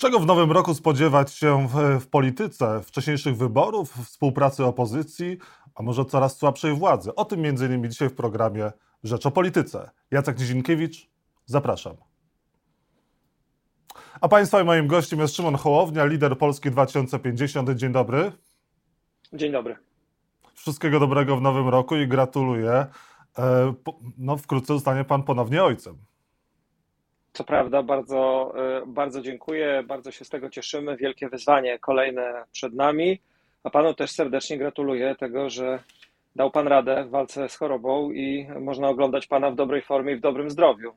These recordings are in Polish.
Czego w nowym roku spodziewać się w, w, polityce? Wcześniejszych wyborów, współpracy opozycji, a może coraz słabszej władzy? O tym innymi dzisiaj w programie Rzecz o Polityce. Jacek Nizinkiewicz, zapraszam. A Państwa i moim gościem jest Szymon Hołownia, lider Polski 2050. Dzień dobry. Dzień dobry. Wszystkiego dobrego w nowym roku i gratuluję. E, no, wkrótce zostanie Pan ponownie ojcem. Co prawda, bardzo, e, bardzo dziękuję, bardzo się z tego cieszymy. Wielkie wyzwanie kolejne przed nami. A panu też serdecznie gratuluję tego, że dał pan radę w walce z chorobą i można oglądać pana w dobrej formie i w dobrym zdrowiu.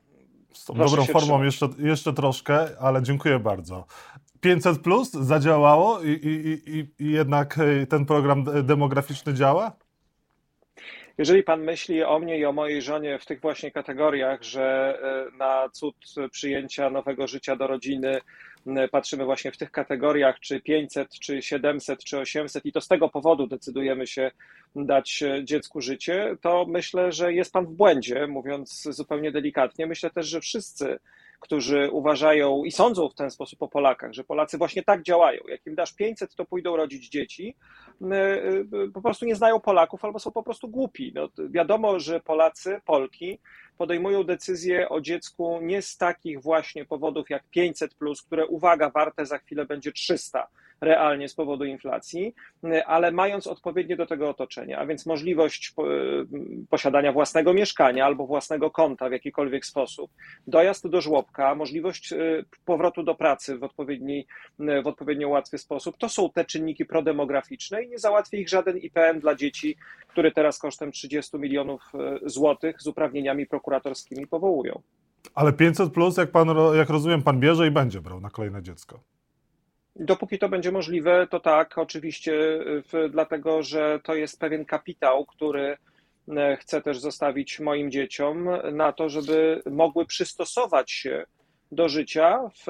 Z tą dobrą formą jeszcze, jeszcze troszkę, ale dziękuję bardzo. 500 plus zadziałało i, i, i, i jednak e, ten program demograficzny działa? Jeżeli pan myśli o mnie i o mojej żonie w tych właśnie kategoriach, że e, na cud przyjęcia nowego życia do rodziny patrzymy właśnie w tych kategoriach, czy 500, czy 700, czy 800 i to z tego powodu decydujemy się dać e, dziecku życie, to myślę, że jest pan w błędzie, mówiąc zupełnie delikatnie. Myślę też, że wszyscy którzy uważają i sądzą w ten sposób o Polakach, że Polacy właśnie tak działają. Jak im dasz 500, to pójdą rodzić dzieci. E, e, po prostu nie znają Polaków albo są po prostu głupi. No, wiadomo, że Polacy, Polki podejmują decyzje o dziecku nie z takich właśnie powodów jak 500, które uwaga, warte za chwilę będzie 300 realnie z powodu inflacji, ale mając odpowiednie do tego otoczenie, a więc możliwość posiadania własnego mieszkania albo własnego konta w jakikolwiek sposób, dojazd do żłobka, możliwość y, powrotu do pracy w, odpowiedni, w odpowiednio łatwy sposób, to są te czynniki prodemograficzne i nie załatwi ich żaden IPN dla dzieci, który teraz kosztem 30 milionów złotych z uprawnieniami prokuratorskimi powołują. Ale 500 plus, jak, pan, jak rozumiem, pan bierze i będzie brał na kolejne dziecko. Dopóki to będzie możliwe, to tak, oczywiście, dlatego że to jest pewien kapitał, który e, chcę też zostawić moim dzieciom na to, żeby mogły przystosować się do życia w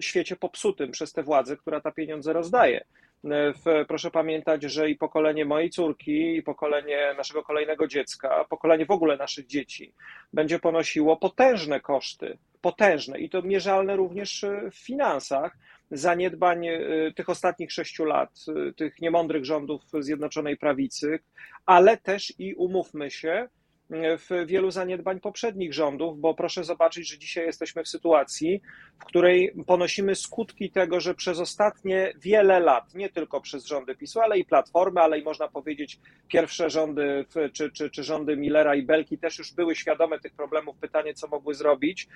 świecie popsutym przez tę władzę, która ta pieniądze rozdaje. E, proszę pamiętać, że i pokolenie mojej córki, i pokolenie naszego kolejnego dziecka, pokolenie w ogóle naszych dzieci będzie ponosiło potężne koszty, potężne i to mierzalne również w finansach zaniedbań y, tych ostatnich sześciu lat, y, tych niemądrych rządów Zjednoczonej Prawicy, ale też i umówmy się, w wielu zaniedbań poprzednich rządów, bo proszę zobaczyć, że dzisiaj jesteśmy w sytuacji, w której ponosimy skutki tego, że przez ostatnie wiele lat, nie tylko przez rządy PiSu, ale i Platformy, ale i można powiedzieć pierwsze rządy, czy, czy, czy rządy Millera i Belki też już były świadome tych problemów. Pytanie, co mogły zrobić?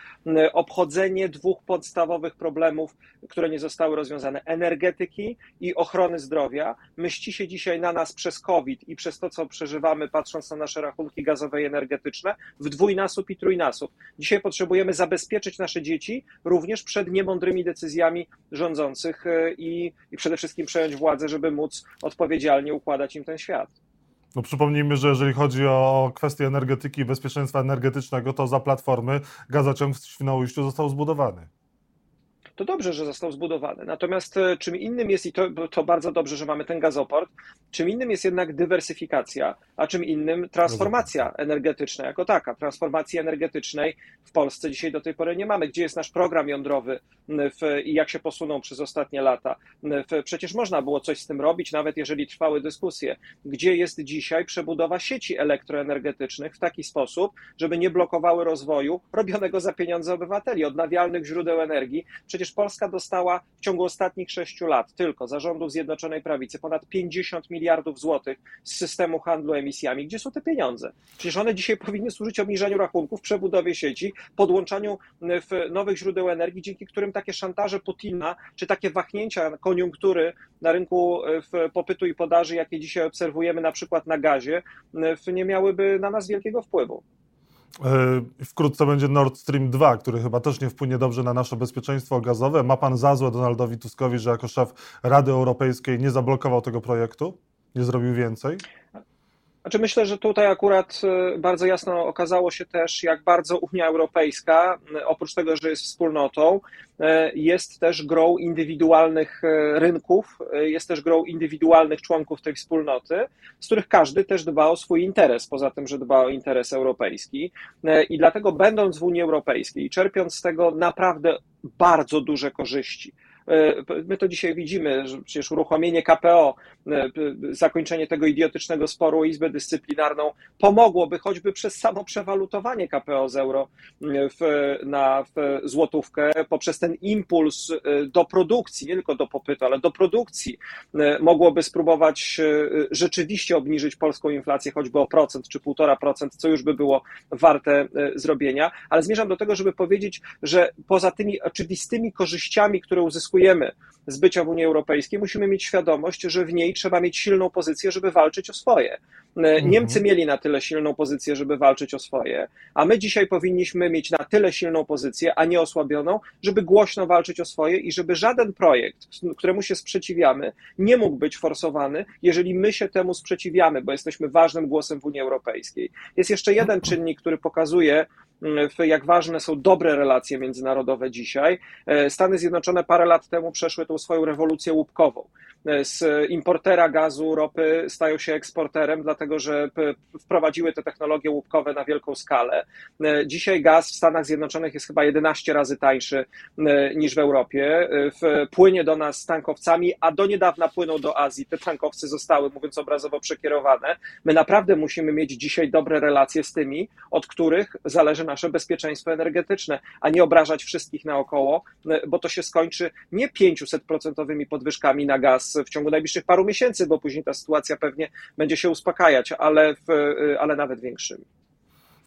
Obchodzenie dwóch podstawowych problemów, które nie zostały rozwiązane: energetyki i ochrony zdrowia. Mści się dzisiaj na nas przez COVID i przez to, co przeżywamy, patrząc na nasze rachunki gazowe energetyczne w dwójnasób i trójnasób. Dzisiaj potrzebujemy zabezpieczyć nasze dzieci również przed niemądrymi decyzjami rządzących e, i, i przede wszystkim przejąć władzę, żeby móc odpowiedzialnie układać im ten świat. No przypomnijmy, że jeżeli chodzi o kwestie energetyki i bezpieczeństwa energetycznego, to za platformy gazociąg w Świnoujściu został zbudowany to dobrze, że został zbudowany. Natomiast e, czym innym jest, i to, to bardzo dobrze, że mamy ten gazoport, czym innym jest jednak dywersyfikacja, a czym innym transformacja energetyczna jako taka. Transformacji energetycznej w Polsce dzisiaj do tej pory nie mamy. Gdzie jest nasz program jądrowy w, i jak się posunął przez ostatnie lata? W, przecież można było coś z tym robić, nawet jeżeli trwały dyskusje. Gdzie jest dzisiaj przebudowa sieci elektroenergetycznych w taki sposób, żeby nie blokowały rozwoju robionego za pieniądze obywateli, odnawialnych źródeł energii? Przecież Polska dostała w ciągu ostatnich sześciu lat tylko zarządów Zjednoczonej Prawicy ponad 50 miliardów złotych z systemu handlu emisjami. Gdzie są te pieniądze? Przecież one dzisiaj powinny służyć obniżeniu rachunków, przebudowie sieci, podłączaniu nowych źródeł energii, dzięki którym takie szantaże Putina, czy takie wahnięcia koniunktury na rynku w popytu i podaży, jakie dzisiaj obserwujemy na przykład na gazie, nie miałyby na nas wielkiego wpływu. E, wkrótce będzie Nord Stream 2, który chyba też nie wpłynie dobrze na nasze bezpieczeństwo gazowe. Ma pan za złe Donaldowi Tuskowi, że jako szef Rady Europejskiej nie zablokował tego projektu? Nie zrobił więcej? Znaczy myślę, że tutaj akurat e, bardzo jasno okazało się też, jak bardzo Unia Europejska, e, oprócz tego, że jest wspólnotą, e, jest też grą indywidualnych rynków, jest też grą indywidualnych członków tej wspólnoty, z których każdy też dba o swój interes, poza tym, że dba o interes europejski. I dlatego będąc w Unii Europejskiej, czerpiąc z tego naprawdę bardzo duże korzyści, My to dzisiaj widzimy, że przecież uruchomienie KPO, zakończenie tego idiotycznego sporu o Izbę Dyscyplinarną pomogłoby choćby przez samo przewalutowanie KPO z euro w, na w złotówkę, poprzez ten impuls do produkcji, nie tylko do popytu, ale do produkcji, mogłoby spróbować rzeczywiście obniżyć polską inflację choćby o procent czy półtora procent, co już by było warte zrobienia. Ale zmierzam do tego, żeby powiedzieć, że poza tymi oczywistymi korzyściami, które uzyskujemy z bycia w Unii Europejskiej, musimy mieć świadomość, że w niej trzeba mieć silną pozycję, żeby walczyć o swoje. Mhm. Niemcy mieli na tyle silną pozycję, żeby walczyć o swoje, a my dzisiaj powinniśmy mieć na tyle silną pozycję, a nie osłabioną, żeby głośno walczyć o swoje i żeby żaden projekt, któremu się sprzeciwiamy, nie mógł być forsowany, jeżeli my się temu sprzeciwiamy, bo jesteśmy ważnym głosem w Unii Europejskiej. Jest jeszcze jeden czynnik, który pokazuje, jak ważne są dobre relacje międzynarodowe dzisiaj. E, Stany Zjednoczone parę lat temu przeszły tą swoją rewolucję łupkową. E, z importera gazu, ropy stają się eksporterem, dlatego że wprowadziły te technologie łupkowe na wielką skalę. E, dzisiaj gaz w Stanach Zjednoczonych jest chyba 11 razy tańszy niż w Europie. Płynie do nas tankowcami, a do niedawna płynął do Azji. Te tankowce zostały, mówiąc obrazowo, przekierowane. My naprawdę musimy mieć dzisiaj dobre relacje z tymi, od których zależy nasze bezpieczeństwo energetyczne, a nie obrażać wszystkich naokoło, bo to się skończy nie 500% podwyżkami na gaz w ciągu najbliższych paru miesięcy, bo później ta sytuacja pewnie będzie się uspokajać, ale, w, ale nawet większymi.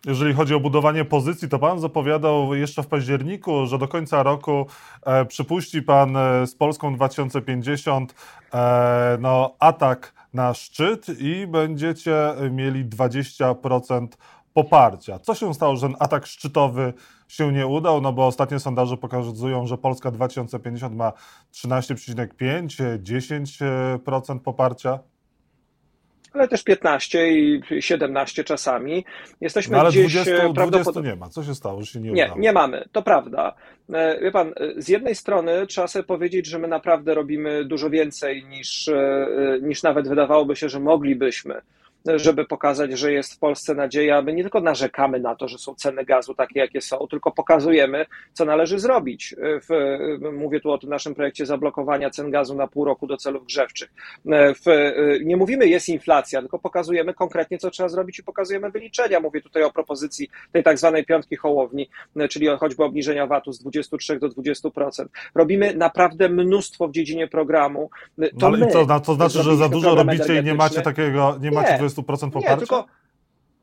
Jeżeli chodzi o budowanie pozycji, to pan zapowiadał jeszcze w październiku, że do końca roku e, przypuści pan e, z Polską 2050 e, no, atak na szczyt i będziecie mieli 20% poparcia. Co się stało, że ten atak szczytowy się nie udał? No bo ostatnie sondaże pokazują, że Polska 2050 ma 13,5, 10% poparcia ale też 15 i 17 czasami. Jesteśmy no ale gdzieś 20, e, prawdopodobnie... nie ma. Co się stało, że się nie Nie, udało? nie mamy, to prawda. E, wie pan, e, z jednej strony trzeba sobie powiedzieć, że my naprawdę robimy dużo więcej niż, niż nawet wydawałoby się, że moglibyśmy żeby pokazać, że jest w Polsce nadzieja. My nie tylko narzekamy na to, że są ceny gazu takie, jakie są, tylko pokazujemy, co należy zrobić. W, mówię tu o tym naszym projekcie zablokowania cen gazu na pół roku do celów grzewczych. W, nie mówimy, jest inflacja, tylko pokazujemy konkretnie, co trzeba zrobić i pokazujemy wyliczenia. Mówię tutaj o propozycji tej tak zwanej piątki hołowni, czyli choćby obniżenia VAT-u z 23 do 20%. Robimy naprawdę mnóstwo w dziedzinie programu. To, no, my, to, to znaczy, że za dużo robicie i nie macie takiego, nie macie 20% poparcia? Nie, tylko,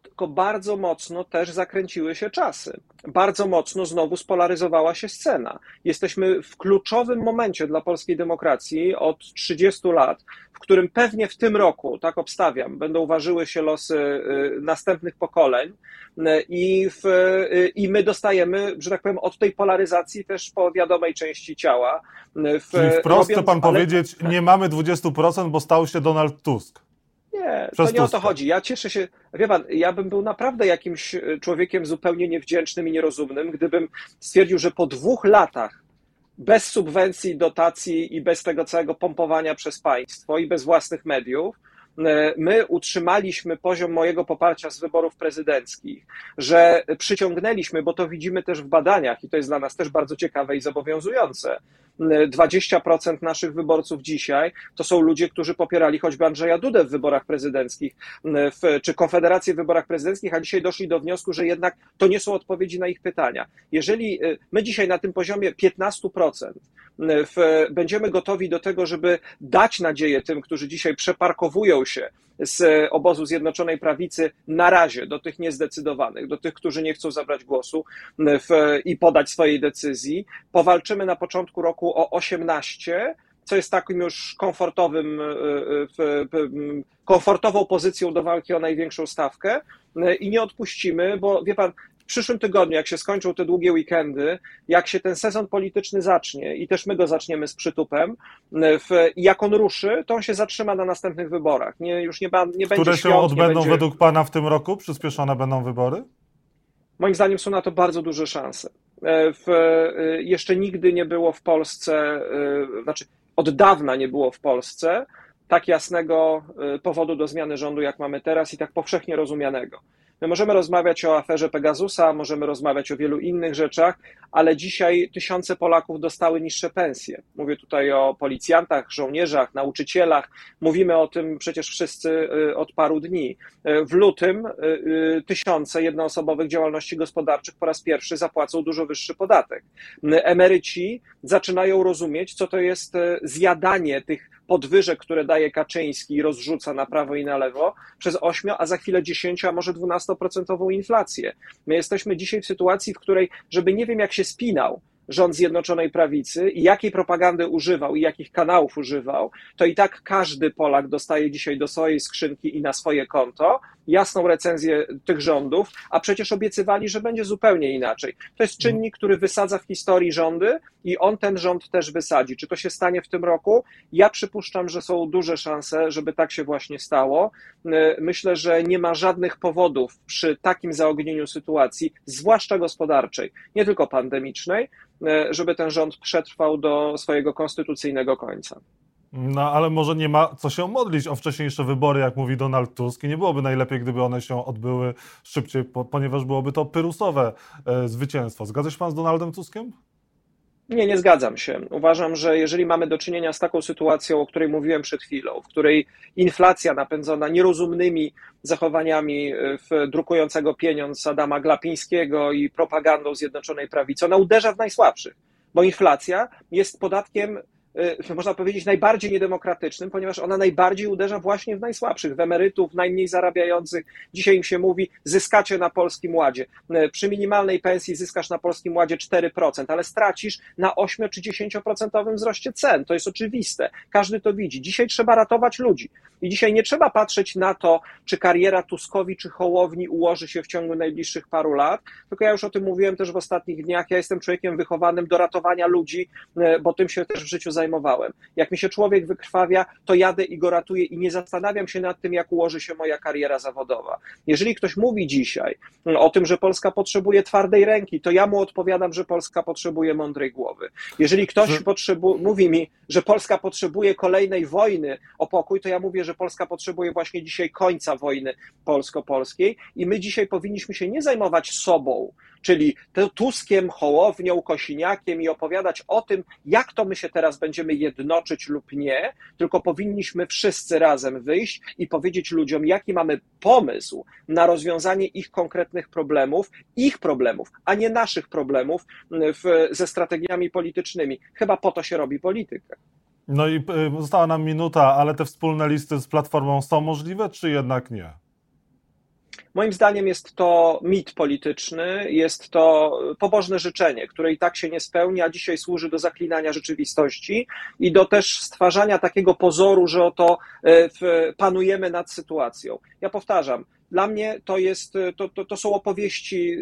tylko bardzo mocno też zakręciły się czasy. Bardzo mocno znowu spolaryzowała się scena. Jesteśmy w kluczowym momencie dla polskiej demokracji od 30 lat, w którym pewnie w tym roku, tak obstawiam, będą ważyły się losy y, następnych pokoleń y, i, w, y, i my dostajemy, że tak powiem, od tej polaryzacji też po wiadomej części ciała. W, Czyli wprost chce pan ale... powiedzieć, nie mamy 20%, bo stał się Donald Tusk. Nie, to nie o to chodzi. Ja cieszę się, wie pan, ja bym był naprawdę jakimś e, człowiekiem zupełnie niewdzięcznym i nierozumnym, gdybym stwierdził, że po dwóch latach bez subwencji, dotacji i bez tego całego pompowania przez państwo i bez własnych mediów, my utrzymaliśmy poziom mojego poparcia z wyborów prezydenckich, że przyciągnęliśmy, bo to widzimy też w badaniach i to jest dla nas też bardzo ciekawe i zobowiązujące, 20% naszych wyborców dzisiaj to są ludzie, którzy popierali choćby Andrzeja Dudę w wyborach prezydenckich, w, czy Konfederację w wyborach prezydenckich, a dzisiaj doszli do wniosku, że jednak to nie są odpowiedzi na ich pytania. Jeżeli my dzisiaj na tym poziomie 15% w, będziemy gotowi do tego, żeby dać nadzieję tym, którzy dzisiaj przeparkowują się z obozu Zjednoczonej Prawicy na razie do tych niezdecydowanych, do tych, którzy nie chcą zabrać głosu w, i podać swojej decyzji. Powalczymy na początku roku o 18, co jest takim już komfortowym, komfortową pozycją do walki o największą stawkę i nie odpuścimy, bo wie pan, przyszłym tygodniu, jak się skończą te długie weekendy, jak się ten sezon polityczny zacznie i też my go zaczniemy z przytupem, w, jak on ruszy, to on się zatrzyma na następnych wyborach. Nie, już nie, nie Które będzie się świąt, odbędą będzie... według Pana w tym roku? Przyspieszone będą wybory? Moim zdaniem są na to bardzo duże szanse. E, w, e, jeszcze nigdy nie było w Polsce, e, znaczy od dawna nie było w Polsce tak jasnego powodu do zmiany rządu, jak mamy teraz i tak powszechnie rozumianego. My możemy rozmawiać o aferze Pegasusa, możemy rozmawiać o wielu innych rzeczach, ale dzisiaj tysiące Polaków dostały niższe pensje. Mówię tutaj o policjantach, żołnierzach, nauczycielach. Mówimy o tym przecież wszyscy y, od paru dni. Y, w lutym y, tysiące jednoosobowych działalności gospodarczych po raz pierwszy zapłacą dużo wyższy podatek. Emeryci zaczynają rozumieć, co to jest zjadanie tych podwyżek, które daje Kaczyński i rozrzuca na prawo i na lewo, przez 8, a za chwilę 10, a może 12% inflację. My jesteśmy dzisiaj w sytuacji, w której, żeby nie wiem jak się spinał, rząd Zjednoczonej Prawicy i jakiej propagandy używał i jakich kanałów używał, to i tak każdy Polak dostaje dzisiaj do swojej skrzynki i na swoje konto jasną recenzję tych rządów, a przecież obiecywali, że będzie zupełnie inaczej. To jest czynnik, który wysadza w historii rządy i on ten rząd też wysadzi. Czy to się stanie w tym roku? Ja przypuszczam, że są duże szanse, żeby tak się właśnie stało. Myślę, że nie ma żadnych powodów przy takim zaognieniu sytuacji, zwłaszcza gospodarczej, nie tylko pandemicznej, żeby ten rząd przetrwał do swojego konstytucyjnego końca. No, ale może nie ma co się modlić o wcześniejsze wybory, jak mówi Donald Tusk. I nie byłoby najlepiej, gdyby one się odbyły szybciej, ponieważ byłoby to pyrusowe e, zwycięstwo. Zgadza się pan z Donaldem Tuskiem? Nie, nie zgadzam się. Uważam, że jeżeli mamy do czynienia z taką sytuacją, o której mówiłem przed chwilą, w której inflacja napędzona nierozumnymi zachowaniami e, drukującego pieniądz Adama Glapińskiego i propagandą Zjednoczonej Prawicy, ona uderza w najsłabszych, bo inflacja jest podatkiem można powiedzieć, najbardziej niedemokratycznym, ponieważ ona najbardziej uderza właśnie w najsłabszych, w emerytów, najmniej zarabiających. Dzisiaj im się mówi, zyskacie na Polskim Ładzie. Y, przy minimalnej pensji zyskasz na Polskim Ładzie 4%, ale stracisz na 8 czy 10% wzroście cen. To jest oczywiste. Każdy to widzi. Dzisiaj trzeba ratować ludzi. I dzisiaj nie trzeba patrzeć na to, czy kariera Tuskowi czy Hołowni ułoży się w ciągu najbliższych paru lat, tylko ja już o tym mówiłem też w ostatnich dniach. Ja jestem człowiekiem wychowanym do ratowania ludzi, y, bo tym się też w życiu zajmowałem zajmowałem. Jak mi się człowiek wykrwawia, to jadę i go ratuję i nie zastanawiam się nad tym, jak ułoży się moja kariera zawodowa. Jeżeli ktoś mówi dzisiaj o tym, że Polska potrzebuje twardej ręki, to ja mu odpowiadam, że Polska potrzebuje mądrej głowy. Jeżeli ktoś potrzebu- mówi mi, że Polska potrzebuje kolejnej wojny o pokój, to ja mówię, że Polska potrzebuje właśnie dzisiaj końca wojny polsko-polskiej i my dzisiaj powinniśmy się nie zajmować sobą, czyli Tuskiem, Hołownią, Kosiniakiem i opowiadać o tym, jak to my się teraz będziemy jednoczyć lub nie, tylko powinniśmy wszyscy razem wyjść i powiedzieć ludziom, jaki mamy pomysł na rozwiązanie ich konkretnych problemów, ich problemów, a nie naszych problemów w, ze strategiami politycznymi. Chyba po to się robi politykę. No i y, została nam minuta, ale te wspólne listy z Platformą są możliwe, czy jednak nie? Moim zdaniem jest to mit polityczny, jest to pobożne życzenie, które i tak się nie spełni, a dzisiaj służy do zaklinania rzeczywistości i do też stwarzania takiego pozoru, że oto e, panujemy nad sytuacją. Ja powtarzam, dla mnie to, jest, to, to, to są opowieści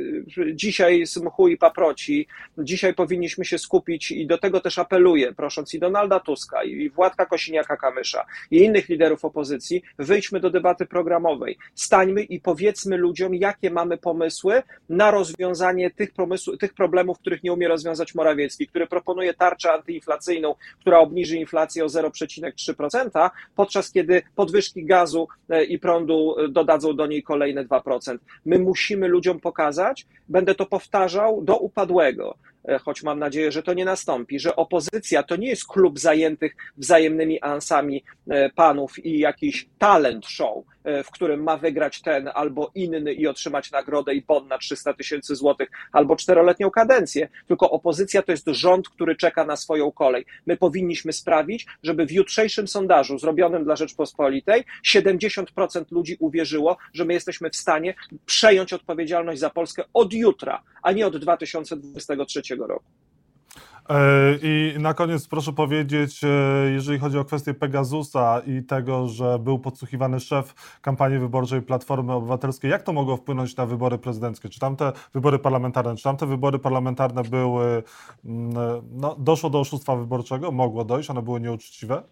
dzisiaj z mchu i paproci. Dzisiaj powinniśmy się skupić i do tego też apeluję, prosząc i Donalda Tuska, i Władka Kosiniaka-Kamysza, i innych liderów opozycji, wyjdźmy do debaty programowej. Stańmy i powiedzmy ludziom, jakie mamy pomysły na rozwiązanie tych, pomysł, tych problemów, których nie umie rozwiązać Morawiecki, który proponuje tarczę antyinflacyjną, która obniży inflację o 0,3%, podczas kiedy podwyżki gazu e, i prądu e, dodadzą do niej kolejne 2%. My musimy ludziom pokazać, będę to powtarzał do upadłego, e, choć mam nadzieję, że to nie nastąpi, że opozycja to nie jest klub zajętych wzajemnymi ansami e, panów i jakiś talent show, w którym ma wygrać ten albo inny i otrzymać nagrodę i bon na 300 tysięcy złotych albo czteroletnią kadencję, tylko opozycja to jest rząd, który czeka na swoją kolej. My powinniśmy sprawić, żeby w jutrzejszym sondażu zrobionym dla Rzeczpospolitej 70% ludzi uwierzyło, że my jesteśmy w stanie przejąć odpowiedzialność za Polskę od jutra, a nie od 2023 roku. E, I na koniec proszę powiedzieć, e, jeżeli chodzi o kwestię Pegasusa i tego, że był podsłuchiwany szef kampanii wyborczej Platformy Obywatelskiej, jak to mogło wpłynąć na wybory prezydenckie? Czy tamte wybory parlamentarne, czy tamte wybory parlamentarne były, mm, no, doszło do oszustwa wyborczego? Mogło dojść, one były nieuczciwe?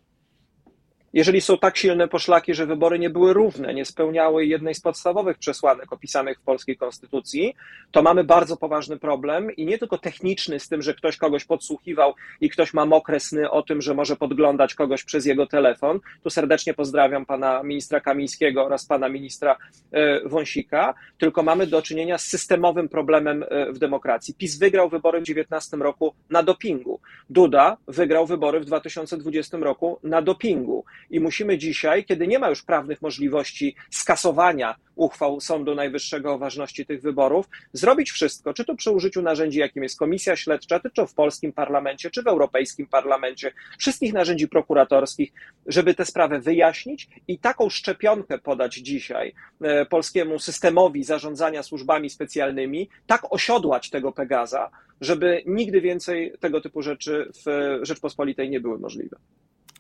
Jeżeli są tak silne poszlaki, że wybory nie były równe, nie spełniały jednej z podstawowych przesłanek opisanych w polskiej konstytucji, to mamy bardzo poważny problem i nie tylko techniczny z tym, że ktoś kogoś podsłuchiwał i ktoś ma mokre sny o tym, że może podglądać kogoś przez jego telefon. Tu serdecznie pozdrawiam pana ministra Kamińskiego oraz pana ministra e, Wąsika, tylko mamy do czynienia z systemowym problemem e, w demokracji. PiS wygrał wybory w 2019 roku na dopingu. Duda wygrał wybory w 2020 roku na dopingu. I musimy dzisiaj, kiedy nie ma już prawnych możliwości skasowania uchwał Sądu Najwyższego o ważności tych wyborów, zrobić wszystko, czy to przy użyciu narzędzi, jakim jest Komisja Śledcza, czy to w polskim parlamencie, czy w Europejskim Parlamencie, wszystkich narzędzi prokuratorskich, żeby tę sprawę wyjaśnić i taką szczepionkę podać dzisiaj e, polskiemu systemowi zarządzania służbami specjalnymi, tak osiodłać tego Pegaza, żeby nigdy więcej tego typu rzeczy w Rzeczpospolitej nie były możliwe.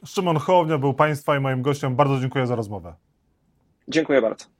Szymon Hołownia był Państwa i moim gościem. Bardzo dziękuję za rozmowę. Dziękuję bardzo.